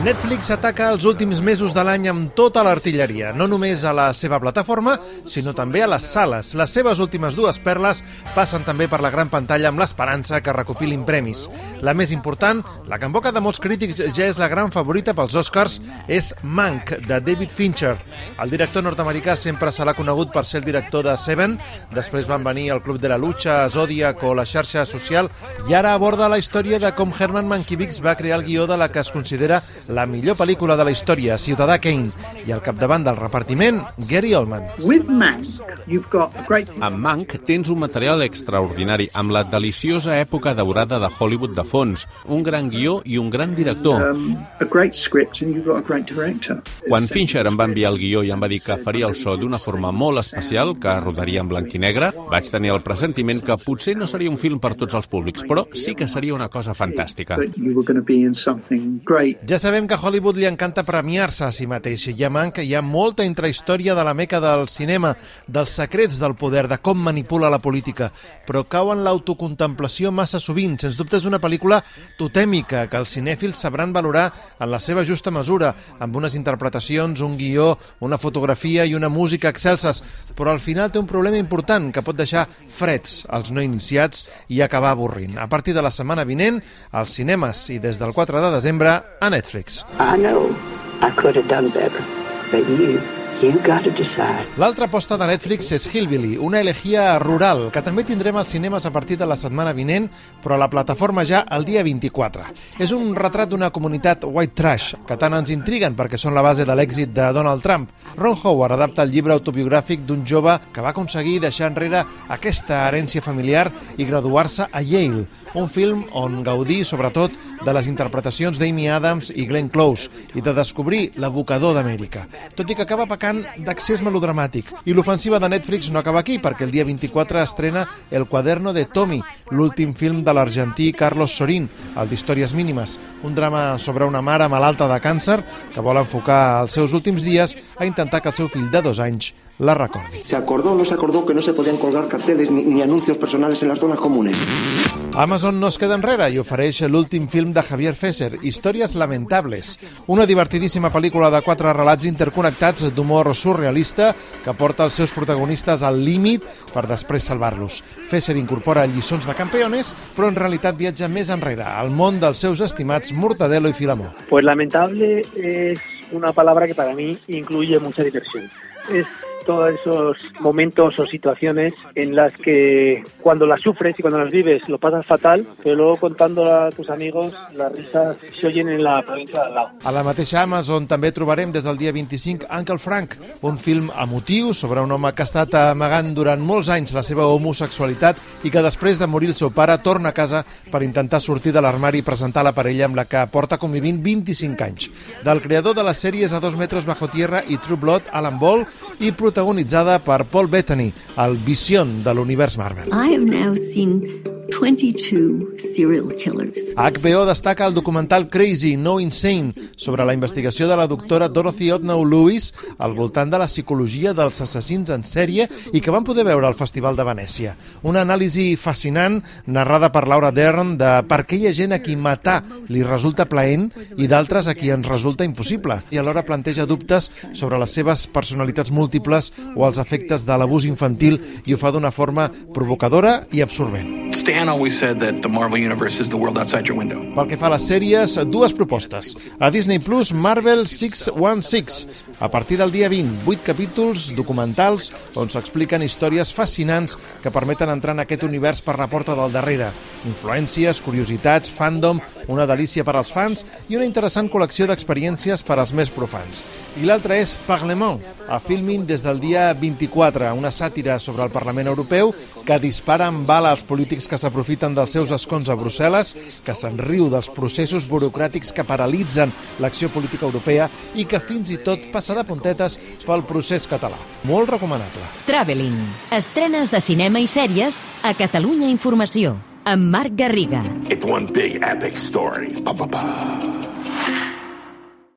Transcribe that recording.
Netflix ataca els últims mesos de l'any amb tota l'artilleria, no només a la seva plataforma, sinó també a les sales. Les seves últimes dues perles passen també per la gran pantalla amb l'esperança que recopilin premis. La més important, la que en boca de molts crítics ja és la gran favorita pels Oscars, és Mank, de David Fincher. El director nord-americà sempre se l'ha conegut per ser el director de Seven, després van venir el Club de la Lucha, Zodiac o la xarxa social, i ara aborda la història de com Herman Mankiewicz va crear el guió de la que es considera la millor pel·lícula de la història, Ciutadà Kane, i al capdavant del repartiment, Gary Oldman. With Mank, you've got a great Amb Mank tens un material extraordinari, amb la deliciosa època daurada de Hollywood de fons, un gran guió i un gran director. um, a great script and you've got a great director. Quan Fincher em va enviar el guió i em va dir que faria el so d'una forma molt especial, que rodaria en blanc i negre, vaig tenir el pressentiment que potser no seria un film per tots els públics, però sí que seria una cosa fantàstica. Something great. Ja sabem que a Hollywood li encanta premiar-se a si mateix i a Mank hi ha molta intrahistòria de la meca del cinema, dels secrets del poder, de com manipula la política, però cau en l'autocontemplació massa sovint. Sens dubte és una pel·lícula totèmica que els cinèfils sabran valorar en la seva justa mesura, amb unes interpretacions, un guió, una fotografia i una música excelses, però al final té un problema important que pot deixar freds als no iniciats i acabar avorrint. A partir de la setmana vinent, als cinemes i des del 4 de desembre a Netflix. I know I could have done better, but you. L'altra aposta de Netflix és Hillbilly, una elegia rural, que també tindrem als cinemes a partir de la setmana vinent, però a la plataforma ja el dia 24. És un retrat d'una comunitat white trash, que tant ens intriguen perquè són la base de l'èxit de Donald Trump. Ron Howard adapta el llibre autobiogràfic d'un jove que va aconseguir deixar enrere aquesta herència familiar i graduar-se a Yale, un film on gaudir, sobretot, de les interpretacions d'Amy Adams i Glenn Close i de descobrir l'abocador d'Amèrica. Tot i que acaba pecant d'accés melodramàtic. I l'ofensiva de Netflix no acaba aquí, perquè el dia 24 estrena El quaderno de Tommy, l'últim film de l'argentí Carlos Sorín, el d'Històries mínimes, un drama sobre una mare malalta de càncer que vol enfocar els seus últims dies a intentar que el seu fill de dos anys la recordi. Se acordó o no se acordó que no se podían colgar carteles ni, ni anuncios personales en las zonas comunes. Amazon no es queda enrere i ofereix l'últim film de Javier Fesser, Històries lamentables, una divertidíssima pel·lícula de quatre relats interconnectats d'humor surrealista que porta els seus protagonistes al límit per després salvar-los. Fesser incorpora lliçons de campeones, però en realitat viatja més enrere, al món dels seus estimats Mortadelo i Filamó. Pues lamentable es una palabra que para mí incluye mucha diversión. Es todos esos momentos o situaciones en las que cuando las sufres y cuando las vives lo pasas fatal, pero luego contando a tus amigos las risas se oyen en la provincia de al lado. A la mateixa Amazon també trobarem des del dia 25 Uncle Frank, un film emotiu sobre un home que ha estat amagant durant molts anys la seva homosexualitat i que després de morir el seu pare torna a casa per intentar sortir de l'armari i presentar la parella amb la que porta convivint 25 anys. Del creador de les sèries A dos metres bajo tierra i True Blood, Alan Ball, i protagonitzada per Paul Bettany, el Vision de l'univers Marvel. I have now seen 22 serial killers. HBO destaca el documental Crazy, No Insane, sobre la investigació de la doctora Dorothy Otnow Lewis al voltant de la psicologia dels assassins en sèrie i que van poder veure al Festival de Venècia. Una anàlisi fascinant, narrada per Laura Dern, de per què hi ha gent a qui matar li resulta plaent i d'altres a qui ens resulta impossible, i alhora planteja dubtes sobre les seves personalitats múltiples o els efectes de l'abús infantil i ho fa d'una forma provocadora i absorbent. Stan always said that the Marvel Universe is the world outside your window. Pel que fa a les sèries, dues propostes. A Disney Plus, Marvel 616. A partir del dia 20, 8 capítols documentals on s'expliquen històries fascinants que permeten entrar en aquest univers per la porta del darrere. Influències, curiositats, fandom, una delícia per als fans i una interessant col·lecció d'experiències per als més profans. I l'altra és Parlement, a Filmin des del dia 24, una sàtira sobre el Parlament Europeu que dispara amb bala als polítics que s'aprofiten dels seus escons a Brussel·les, que se'n riu dels processos burocràtics que paralitzen l'acció política europea i que fins i tot passa de puntetes pel procés català. Molt recomanable. Traveling. Estrenes de cinema i sèries a Catalunya Informació. amb Marc Garriga. It's one big epic story. Ba, ba, ba.